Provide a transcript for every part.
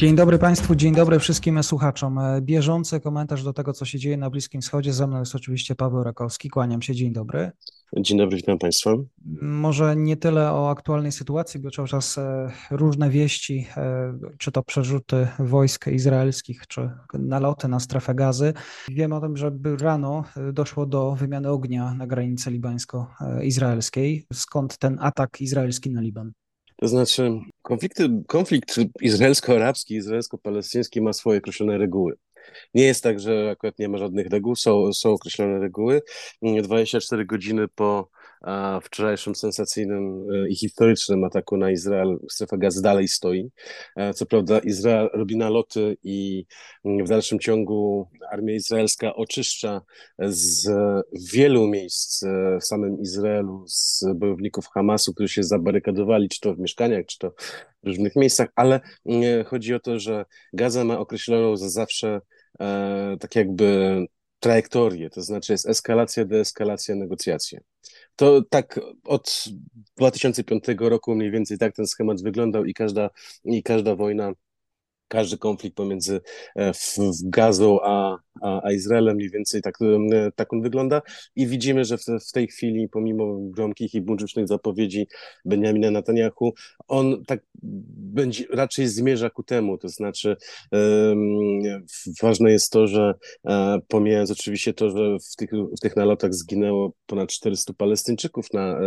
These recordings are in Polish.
Dzień dobry Państwu, dzień dobry wszystkim słuchaczom. Bieżący komentarz do tego, co się dzieje na Bliskim Wschodzie. Ze mną jest oczywiście Paweł Rakowski. Kłaniam się, dzień dobry. Dzień dobry, witam Państwa. Może nie tyle o aktualnej sytuacji, bo cały czas e, różne wieści, e, czy to przerzuty wojsk izraelskich, czy naloty na strefę gazy. Wiemy o tym, że rano e, doszło do wymiany ognia na granicy libańsko-izraelskiej. Skąd ten atak izraelski na Liban? To znaczy, konflikty, konflikt izraelsko-arabski, izraelsko-palestyński ma swoje określone reguły. Nie jest tak, że akurat nie ma żadnych reguł, są, są określone reguły. 24 godziny po wczorajszym sensacyjnym e, i historycznym ataku na Izrael strefa gazy dalej stoi. E, co prawda Izrael robi naloty i w dalszym ciągu armia izraelska oczyszcza z wielu miejsc e, w samym Izraelu z bojowników Hamasu, którzy się zabarykadowali, czy to w mieszkaniach, czy to w różnych miejscach, ale chodzi o to, że Gaza ma określoną za zawsze tak jakby trajektorię, to znaczy jest eskalacja, deeskalacja, negocjacje. To tak od 2005 roku mniej więcej tak ten schemat wyglądał i każda, i każda wojna każdy konflikt pomiędzy e, Gazą a, a, Izraelem mniej więcej tak, e, tak on wygląda. I widzimy, że w, w tej chwili pomimo gromkich i buńczucznych zapowiedzi Benjamina Netanyahu, on tak będzie, raczej zmierza ku temu, to znaczy um, ważne jest to, że um, pomijając oczywiście to, że w tych, w tych nalotach zginęło ponad 400 Palestyńczyków na,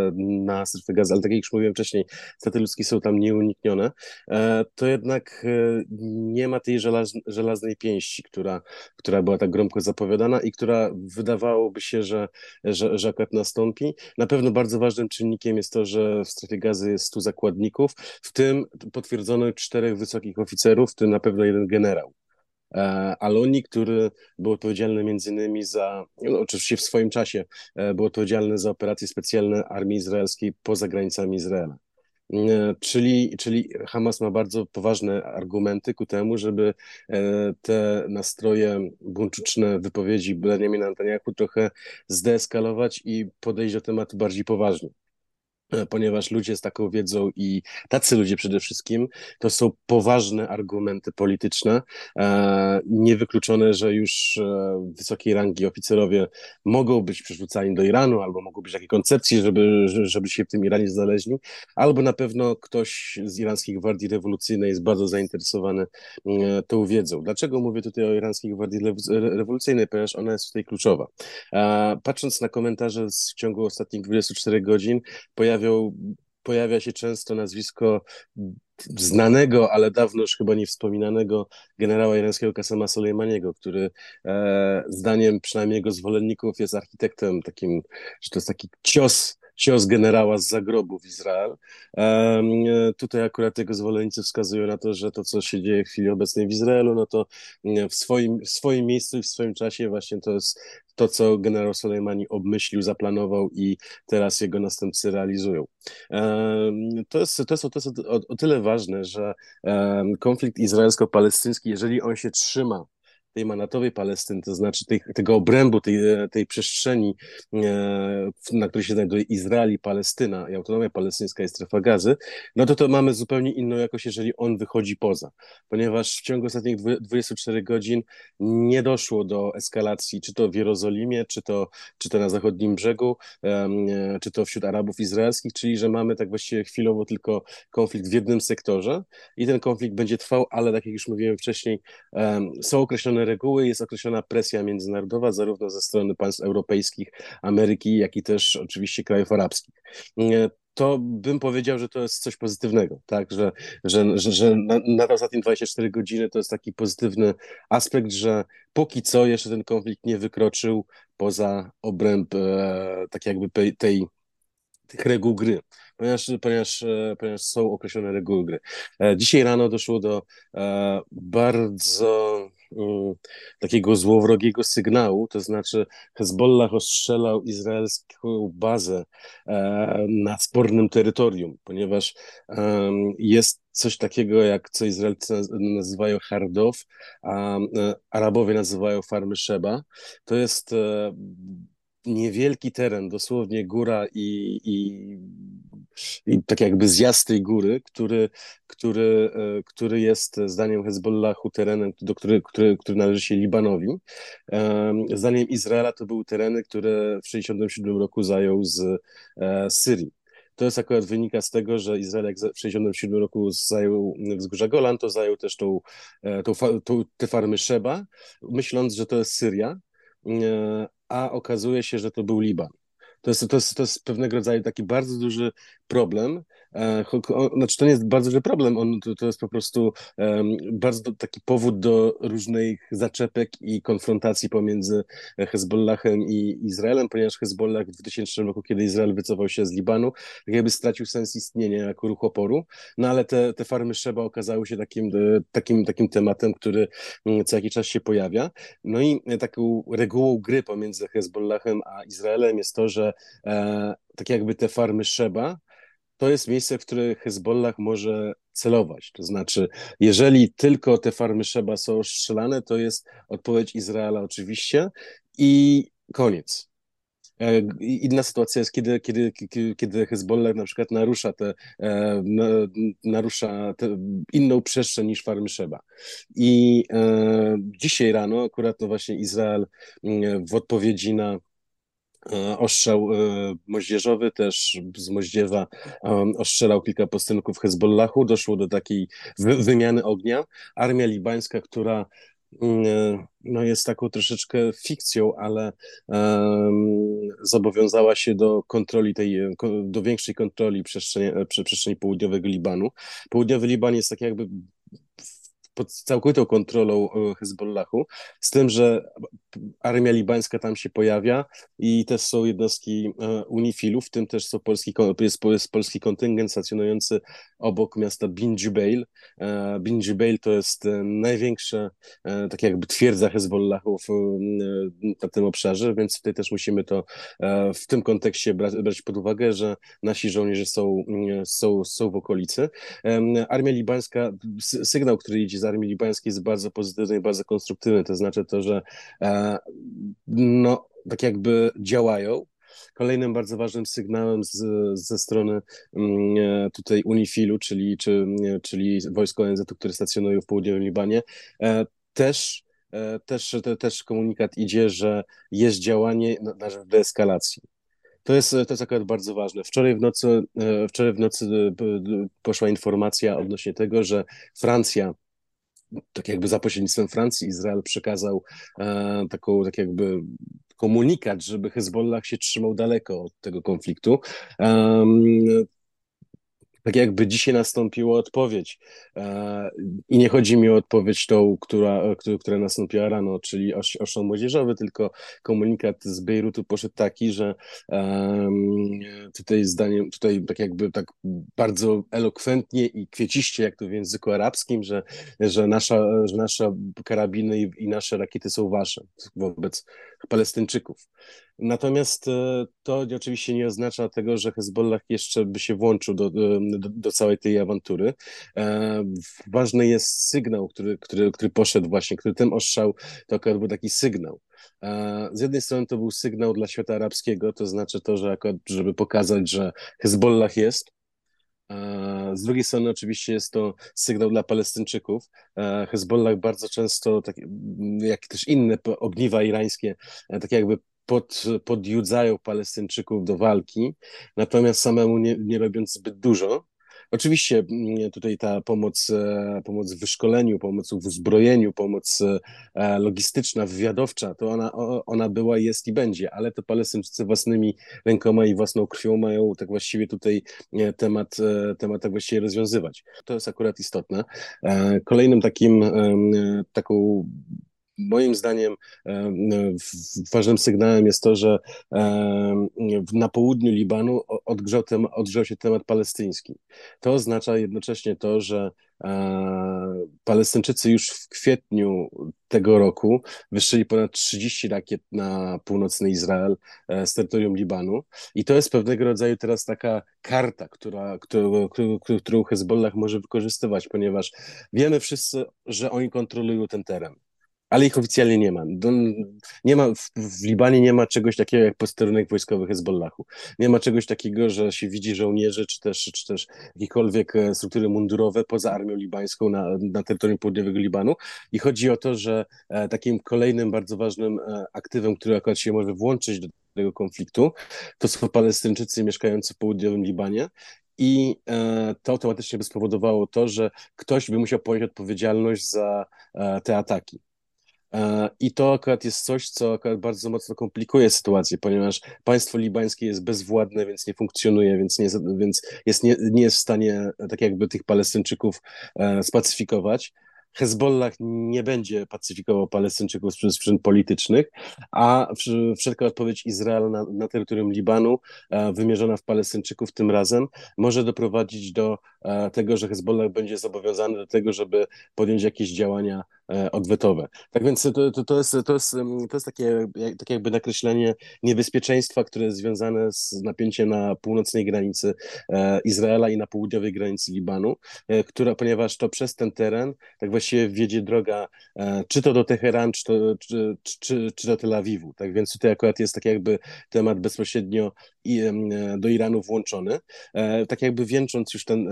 na strefę gazy, ale tak jak już mówiłem wcześniej, straty ludzkie są tam nieuniknione, um, to jednak nie ma tej żelaz, żelaznej pięści, która, która była tak gromko zapowiadana i która wydawałoby się, że, że, że akurat nastąpi. Na pewno bardzo ważnym czynnikiem jest to, że w strefie gazy jest 100 zakładników, w tym potwierdzono czterech wysokich oficerów, w tym na pewno jeden generał. E, Aloni, który był odpowiedzialny między innymi za, no, oczywiście w swoim czasie, e, był odpowiedzialny za operacje specjalne armii izraelskiej poza granicami Izraela. E, czyli, czyli Hamas ma bardzo poważne argumenty ku temu, żeby e, te nastroje buńczuczne wypowiedzi Benjamina Netanyahu trochę zdeeskalować i podejść do tematu bardziej poważnie. E, ponieważ ludzie z taką wiedzą i tacy ludzie przede wszystkim, to są poważne argumenty polityczne, e, niewykluczone, że już e, wysokiej rangi oficerowie mogą być przerzucani do Iranu, albo mogą być takie koncepcje, żeby, żeby się w tym Iranie znaleźli, albo na pewno ktoś z Iranskiej Gwardii Rewolucyjnej jest bardzo zainteresowany tą wiedzą. Dlaczego mówię tutaj o Iranskiej Gwardii Rewolucyjnej? Ponieważ ona jest tutaj kluczowa. Patrząc na komentarze w ciągu ostatnich 24 godzin, pojawia pojawią, pojawia się często nazwisko znanego, ale dawno już chyba nie wspominanego generała irańskiego Kasema Soleimaniego, który e, zdaniem przynajmniej jego zwolenników jest architektem takim, że to jest taki cios cios generała z zagrobu w Izrael. Tutaj akurat jego zwolennicy wskazują na to, że to, co się dzieje w chwili obecnej w Izraelu, no to w swoim, w swoim miejscu i w swoim czasie właśnie to jest to, co generał Soleimani obmyślił, zaplanował i teraz jego następcy realizują. To jest, to jest, to jest o, o tyle ważne, że konflikt izraelsko-palestyński, jeżeli on się trzyma tej manatowej Palestyny, to znaczy tej, tego obrębu, tej, tej przestrzeni, e, na której się znajduje Izrael i Palestyna i autonomia palestyńska i strefa gazy, no to to mamy zupełnie inną jakość, jeżeli on wychodzi poza. Ponieważ w ciągu ostatnich 24 godzin nie doszło do eskalacji, czy to w Jerozolimie, czy to, czy to na zachodnim brzegu, e, czy to wśród Arabów izraelskich, czyli że mamy tak właściwie chwilowo tylko konflikt w jednym sektorze i ten konflikt będzie trwał, ale tak jak już mówiłem wcześniej, są określone reguły, jest określona presja międzynarodowa, zarówno ze strony państw europejskich, Ameryki, jak i też oczywiście krajów arabskich. To bym powiedział, że to jest coś pozytywnego, tak, że, że, że, że na, na ostatnie 24 godziny to jest taki pozytywny aspekt, że póki co jeszcze ten konflikt nie wykroczył poza obręb e, tak jakby tej, tych reguł gry, ponieważ, ponieważ, e, ponieważ są określone reguły gry. E, dzisiaj rano doszło do e, bardzo takiego złowrogiego sygnału, to znaczy Hezbollah ostrzelał izraelską bazę e, na spornym terytorium, ponieważ jest coś takiego, jak co Izraelcy nazywają Hardow, a e, Arabowie nazywają farmy Sheba. To jest e, niewielki teren, dosłownie góra i, i, i tak jakby zjazd tej góry, który, który, e, który jest zdaniem Hezbollahu terenem, do który, który, który należy się Libanowi. Zdaniem Izraela to były tereny, które w 1967 roku zajął z Syrii. To jest akurat wynika z tego, że Izrael jak w 1967 roku zajął wzgórza Golan, to zajął też tą, e, tą, tą, te farmy Szeba, myśląc, że to jest Syria, e, a okazuje się, że to był Liban. To jest, to, jest, to jest pewnego rodzaju taki bardzo duży problem, znaczy to nie jest bardzo duży problem, on, to, to jest po prostu um, bardzo taki powód do różnych zaczepek i konfrontacji pomiędzy Hezbollahem i Izraelem, ponieważ Hezbollah w 2000 roku, kiedy Izrael wycofał się z Libanu, tak jakby stracił sens istnienia jako ruch oporu, no ale te, te farmy Szeba okazały się takim, e, takim, takim tematem, który mm, co jakiś czas się pojawia. No i taką regułą gry pomiędzy Hezbollahem a Izraelem jest to, że e, tak jakby te farmy Szeba to jest miejsce, w które Hezbollah może celować. To znaczy, jeżeli tylko te farmy Szeba są strzelane, to jest odpowiedź Izraela oczywiście i koniec. E, inna sytuacja jest, kiedy, kiedy, kiedy Hezbollah na przykład narusza, te, e, narusza te inną przestrzeń niż farmy Szeba. I e, dzisiaj rano akurat to właśnie Izrael mm, w odpowiedzi na ostrzał e, moździerzowy, też z Moździewa ostrzelał kilka postępków Hezbollahu. Doszło do takiej wymiany ognia. Armia libańska, która mm, e, no jest taką troszeczkę fikcją, ale um, zobowiązała się do kontroli tej, do większej kontroli przestrzeni, przestrzeni południowego Libanu. Południowy Liban jest tak jakby pod całkowitą kontrolą e, Hezbollahu, z tym, że armia libańska tam się pojawia i też są jednostki e, UNIFIL-u, w tym też są polski, jest, jest polski kontyngent stacjonujący obok miasta Bin Jubail. E, Bin Jubail to jest największa tak jakby twierdza Hezbollahu na tym obszarze, więc tutaj też musimy to w tym kontekście brać, brać pod uwagę, że nasi żołnierze są, są, są w okolicy. Armia libańska, sygnał, który idzie armii libańskiej jest bardzo pozytywny i bardzo konstruktywny. To znaczy to, że e, no, tak jakby działają. Kolejnym bardzo ważnym sygnałem z, ze strony mm, e, tutaj Unifilu, czyli, czy, czyli wojsko ONZ, które stacjonują w południowym Libanie, e, też też, też komunikat idzie, że jest działanie na rzecz deeskalacji. To jest, to jest akurat bardzo ważne. Wczoraj w nocy, wczoraj w nocy poszła informacja odnośnie tego, że Francja tak jakby za pośrednictwem Francji Izrael przekazał e, taką, tak jakby komunikat, żeby Hezbollah się trzymał daleko od tego konfliktu. Tak jakby dzisiaj nastąpiła odpowiedź. E, I nie chodzi mi o odpowiedź tą, która, która nastąpiła rano, czyli oszą młodzieżowy, tylko komunikat z Bejrutu poszedł taki, że tutaj zdaniem, tutaj tak jakby tak bardzo elokwentnie i kwieciście, jak to w języku arabskim, że, że, nasza, że nasze karabiny i, i nasze rakiety są wasze wobec Palestyńczyków. Natomiast e, to oczywiście nie oznacza tego, że Hezbollah jeszcze by się włączył do, do, do całej tej awantury. E, ważny jest sygnał, który, który, który poszedł właśnie, który ten ostrzał, to akurat był taki sygnał. E, z jednej strony to był sygnał dla świata arabskiego, to znaczy to, że akurat, żeby pokazać, że Hezbollah jest, z drugiej strony oczywiście jest to sygnał dla Palestyńczyków. Hezbollah bardzo często, tak, jak też inne ogniwa irańskie, tak jakby pod, podjudzają Palestyńczyków do walki, natomiast samemu nie, nie robiąc zbyt dużo. Oczywiście mm, tutaj ta pomoc, e, pomoc w wyszkoleniu, pomoc w uzbrojeniu, pomoc e, logistyczna, wywiadowcza, to ona, ona była, jest i będzie, ale to Palestyńczycy własnymi rękoma i własną krwią mają tak właściwie tutaj e, temat, temat tak właściwie rozwiązywać. To jest akurat istotne. Kolejnym takim, taką moim zdaniem ważnym sygnałem jest to, że na południu Libanu odgrzał, tem, odgrzał się temat palestyński. To oznacza jednocześnie to, że Palestyńczycy już w kwietniu tego roku wyszli ponad 30 rakiet na północny Izrael z terytorium Libanu i to jest pewnego rodzaju teraz taka karta, która, którą, którą Hezbollah może wykorzystywać, ponieważ wiemy wszyscy, że oni kontrolują ten teren ale ich oficjalnie nie ma. Nie ma w, w, Libanie nie ma czegoś takiego jak posterunek wojskowy Hezbollahu. Nie ma czegoś takiego, że się widzi żołnierzy, czy też, czy też jakiekolwiek e, struktury mundurowe poza armią libańską na, na terytorium południowego Libanu. I chodzi o to, że e, takim kolejnym bardzo ważnym e, aktywem, który akurat się może włączyć do tego konfliktu, to są Palestyńczycy mieszkający w południowym Libanie i to automatycznie by spowodowało to, że ktoś by musiał ponieść odpowiedzialność za te ataki. E, I to akurat jest coś, co akurat bardzo mocno komplikuje sytuację, ponieważ państwo libańskie jest bezwładne, więc nie funkcjonuje, więc, nie, więc jest, nie, nie jest w stanie tak jakby tych Palestyńczyków e, spacyfikować. Hezbollah nie będzie pacyfikował Palestyńczyków z przyczyn politycznych, a wszelka odpowiedź Izraela na, na terytorium Libanu, e, wymierzona w Palestyńczyków tym razem, może doprowadzić do tego, że Hezbollah będzie zobowiązany do tego, żeby podjąć jakieś działania E, odwetowe. Tak więc to, to, to, jest, to, jest, to jest takie, takie jakby nakreślenie niebezpieczeństwa, które jest związane z napięciem na północnej granicy e, Izraela i na południowej granicy Libanu, e, która, ponieważ to przez ten teren tak właściwie wiedzie droga czy to do Teheran, czy, to, czy, czy, czy do Tel Awiwu. Tak więc tutaj akurat jest tak jakby temat bezpośrednio do Iranu włączony. Tak jakby wieńcząc już ten,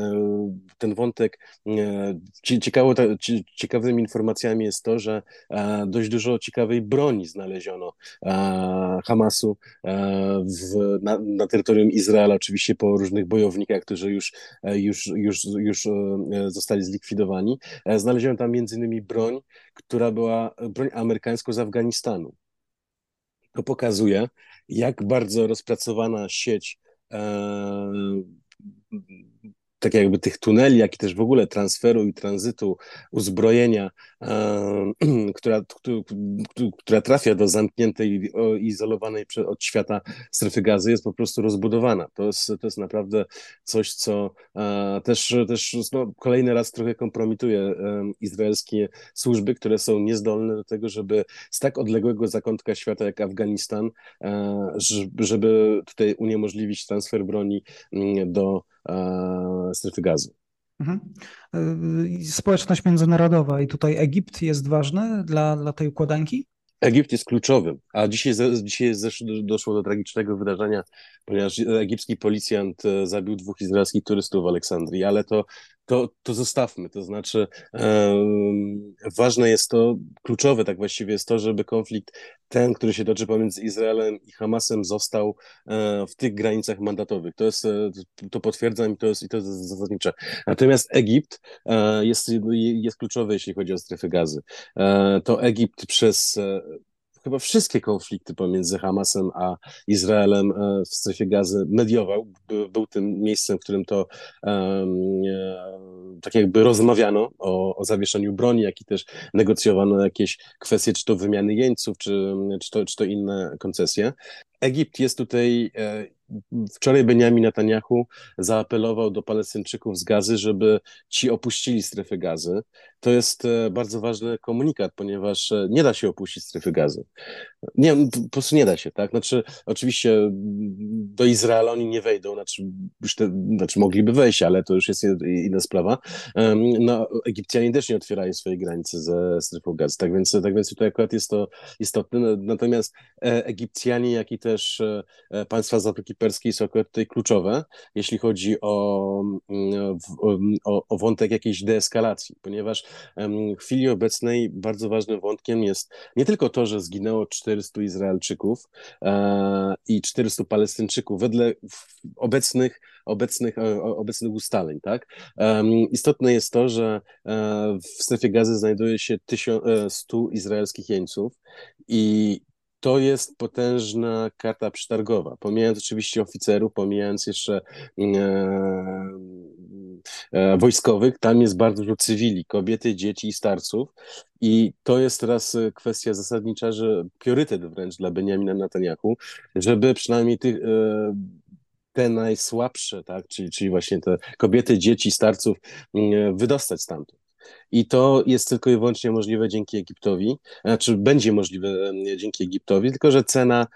ten wątek, ciekawo, ciekawymi informacjami jest to, że e, dość dużo ciekawej broni znaleziono e, Hamasu e, w, na, na terytorium Izraela, oczywiście po różnych bojownikach, którzy już, już, już, już zostali zlikwidowani. Znaleziono tam między innymi broń, która była broń amerykańską z Afganistanu. To pokazuje, jak bardzo rozpracowana sieć tak jakby tych tuneli, jak i też w ogóle transferu i tranzytu uzbrojenia, która, która trafia do zamkniętej, izolowanej od świata strefy gazy, jest po prostu rozbudowana. To jest, to jest naprawdę coś, co e, też, też no, kolejny raz trochę kompromituje izraelskie służby, które są niezdolne do tego, żeby z tak odległego zakątka świata jak Afganistan, e, żeby tutaj uniemożliwić transfer broni mm, do strefy gazy. Mhm. E, społeczność międzynarodowa i tutaj Egipt jest ważny dla, dla tej układanki? Egipt jest kluczowym, a dzisiaj, dzisiaj doszło do tragicznego wydarzenia, ponieważ egipski policjant e, zabił dwóch izraelskich turystów w Aleksandrii, ale to to, to zostawmy. To znaczy, e, ważne jest to, kluczowe tak właściwie jest to, żeby konflikt ten, który się toczy pomiędzy Izraelem i Hamasem, został e, w tych granicach mandatowych. To jest, e, to potwierdzam i to jest, i to jest zasadnicze. Natomiast Egipt e, jest, jest kluczowy, jeśli chodzi o strefę gazy. To Egipt przez chyba wszystkie konflikty pomiędzy Hamasem a Izraelem e, w strefie gazy mediował. Był tym miejscem, w którym to um, tak jakby rozmawiano o, o zawieszeniu broni, jak i też negocjowano jakieś kwestie, czy to wymiany jeńców, czy, czy, to, czy to inne koncesje. Egipt jest tutaj e, Wczoraj Benjamin Netanyahu zaapelował do Palestyńczyków z gazy, żeby ci opuścili strefę gazy. To jest e, bardzo ważny komunikat, ponieważ e, nie da się opuścić strefy gazy. Nie, po prostu nie da się, tak? Znaczy, oczywiście do Izraela oni nie wejdą, znaczy, te, znaczy mogliby wejść, ale to już jest inna sprawa. No, Egipcjanie też nie otwierają swojej granicy ze strefą gazy, tak więc, tak więc tutaj akurat jest to istotne. Natomiast Egipcjanie, jak i też państwa Zatoki Perskiej są tutaj kluczowe, jeśli chodzi o, mm, o, o wątek jakiejś deeskalacji, ponieważ w chwili obecnej bardzo ważnym wątkiem jest nie tylko to, że zginęło 400 Izraelczyków e, i 400 Palestyńczyków wedle obecnych, obecnych, e, obecnych ustaleń. Tak? Istotne jest to, że e, w strefie gazy znajduje się 100 izraelskich jeńców i to jest potężna karta przetargowa. Pomijając oczywiście oficerów, pomijając jeszcze mm, e, e, wojskowych, tam jest bardzo dużo cywili, kobiety, dzieci i starców. I to jest teraz kwestia zasadnicza, że priorytet wręcz dla Benjamina Netanyahu, żeby przynajmniej tych. E, te najsłabsze, tak, czyli, czyli właśnie te kobiety, dzieci, starców mm, wydostać stamtąd. I to jest tylko i wyłącznie możliwe dzięki Egiptowi, znaczy będzie możliwe dzięki Egiptowi, tylko że cena,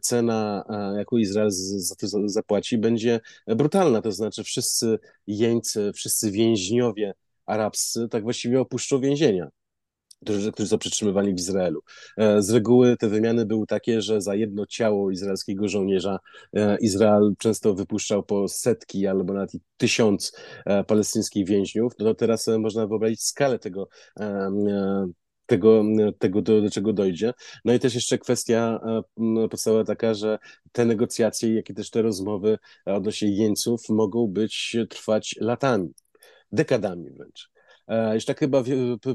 cena jaką Izrael za to zapłaci, będzie brutalna. To znaczy, wszyscy jeńcy, wszyscy więźniowie arabscy tak właściwie opuszczą więzienia którzy, którzy są przetrzymywani w Izraelu. E, z reguły te wymiany były takie, że za jedno ciało izraelskiego żołnierza e, Izrael często wypuszczał po setki albo nawet tysiąc e, palestyńskich więźniów. No teraz można wyobrazić skalę tego, tego, tego do, do, czego dojdzie. No i też jeszcze kwestia podstawowa taka, że te negocjacje, jak i też te rozmowy odnośnie jeńców mogą być trwać latami, dekadami wręcz. E, jeszcze tak chyba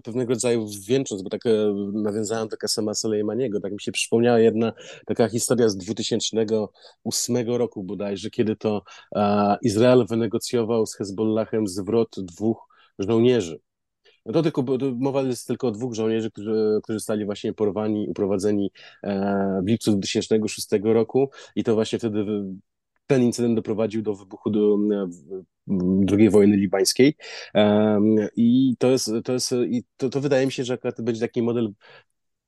pewnego rodzaju wieńcząc, bo tak e, nawiązałem do Kasema Soleimaniego, tak mi się przypomniała jedna taka historia z 2008 roku bodajże, kiedy to e, Izrael wynegocjował z Hezbollahem zwrot dwóch żołnierzy. No to tylko, mowa jest tylko o dwóch żołnierzy, którzy, którzy zostali właśnie porwani, uprowadzeni w lipcu 2006 roku i to właśnie wtedy ten incydent doprowadził do wybuchu do, II wojny libańskiej. I to jest, to jest, i to, to wydaje mi się, że akurat będzie taki model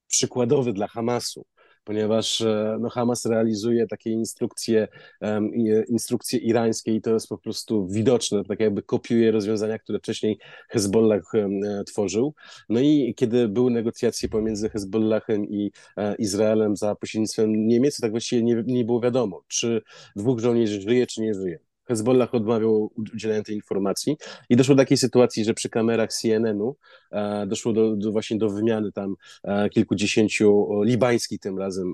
przykładowy dla Hamasu ponieważ e, no, Hamas realizuje takie instrukcje, um, instrukcje irańskie i to jest po prostu widoczne, tak jakby kopiuje rozwiązania, które wcześniej Hezbollah um, tworzył. No i kiedy były negocjacje pomiędzy Hezbollahem i e, Izraelem za pośrednictwem Niemiec, tak właściwie nie, nie było wiadomo, czy dwóch żołnierzy żyje, czy nie żyje. Hezbollah odmawiał udzielenia tej informacji i doszło do takiej sytuacji, że przy kamerach CNN-u e, doszło do, do, właśnie do wymiany tam e, kilkudziesięciu libańskich tym razem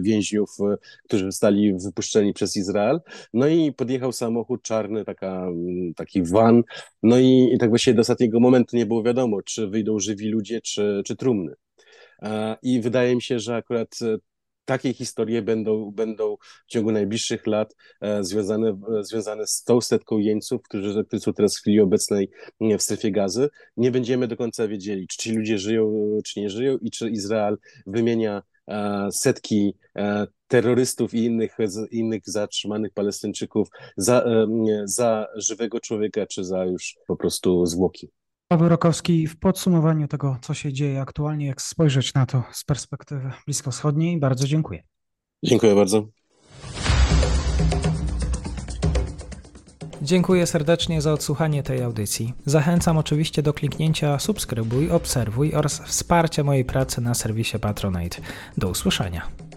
więźniów, e, którzy zostali wypuszczeni przez Izrael. No i podjechał samochód czarny, taka, taki van, no i, i tak właściwie do ostatniego momentu nie było wiadomo, czy wyjdą żywi ludzie, czy, czy trumny. I wydaje mi się, że akurat takie historie będą, będą w ciągu najbliższych lat e, związane, e, związane z tą setką jeńców, którzy, którzy są teraz w chwili obecnej w strefie gazy. Nie będziemy do końca wiedzieli, czy ci ludzie żyją, czy nie żyją i czy Izrael wymienia e, setki terrorystów i innych, innych zatrzymanych Palestyńczyków za, za żywego człowieka, czy za już po prostu zwłoki. Paweł Rokowski, w podsumowaniu tego, co się dzieje aktualnie, jak spojrzeć na to z perspektywy bliskowschodniej, bardzo dziękuję. Dziękuję bardzo. Dziękuję serdecznie za odsłuchanie tej audycji. Zachęcam oczywiście do kliknięcia subskrybuj, obserwuj oraz wsparcia mojej pracy na serwisie Patronite. Do usłyszenia.